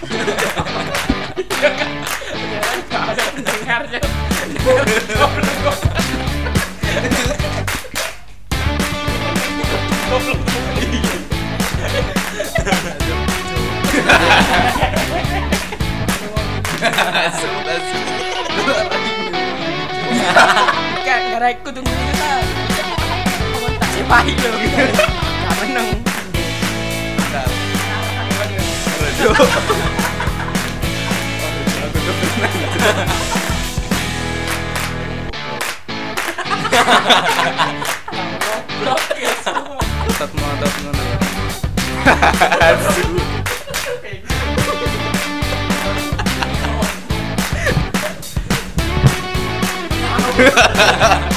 Gak ada pendengarnya. Tunggu kita. Tetap mau ada. Ha ha ha ha!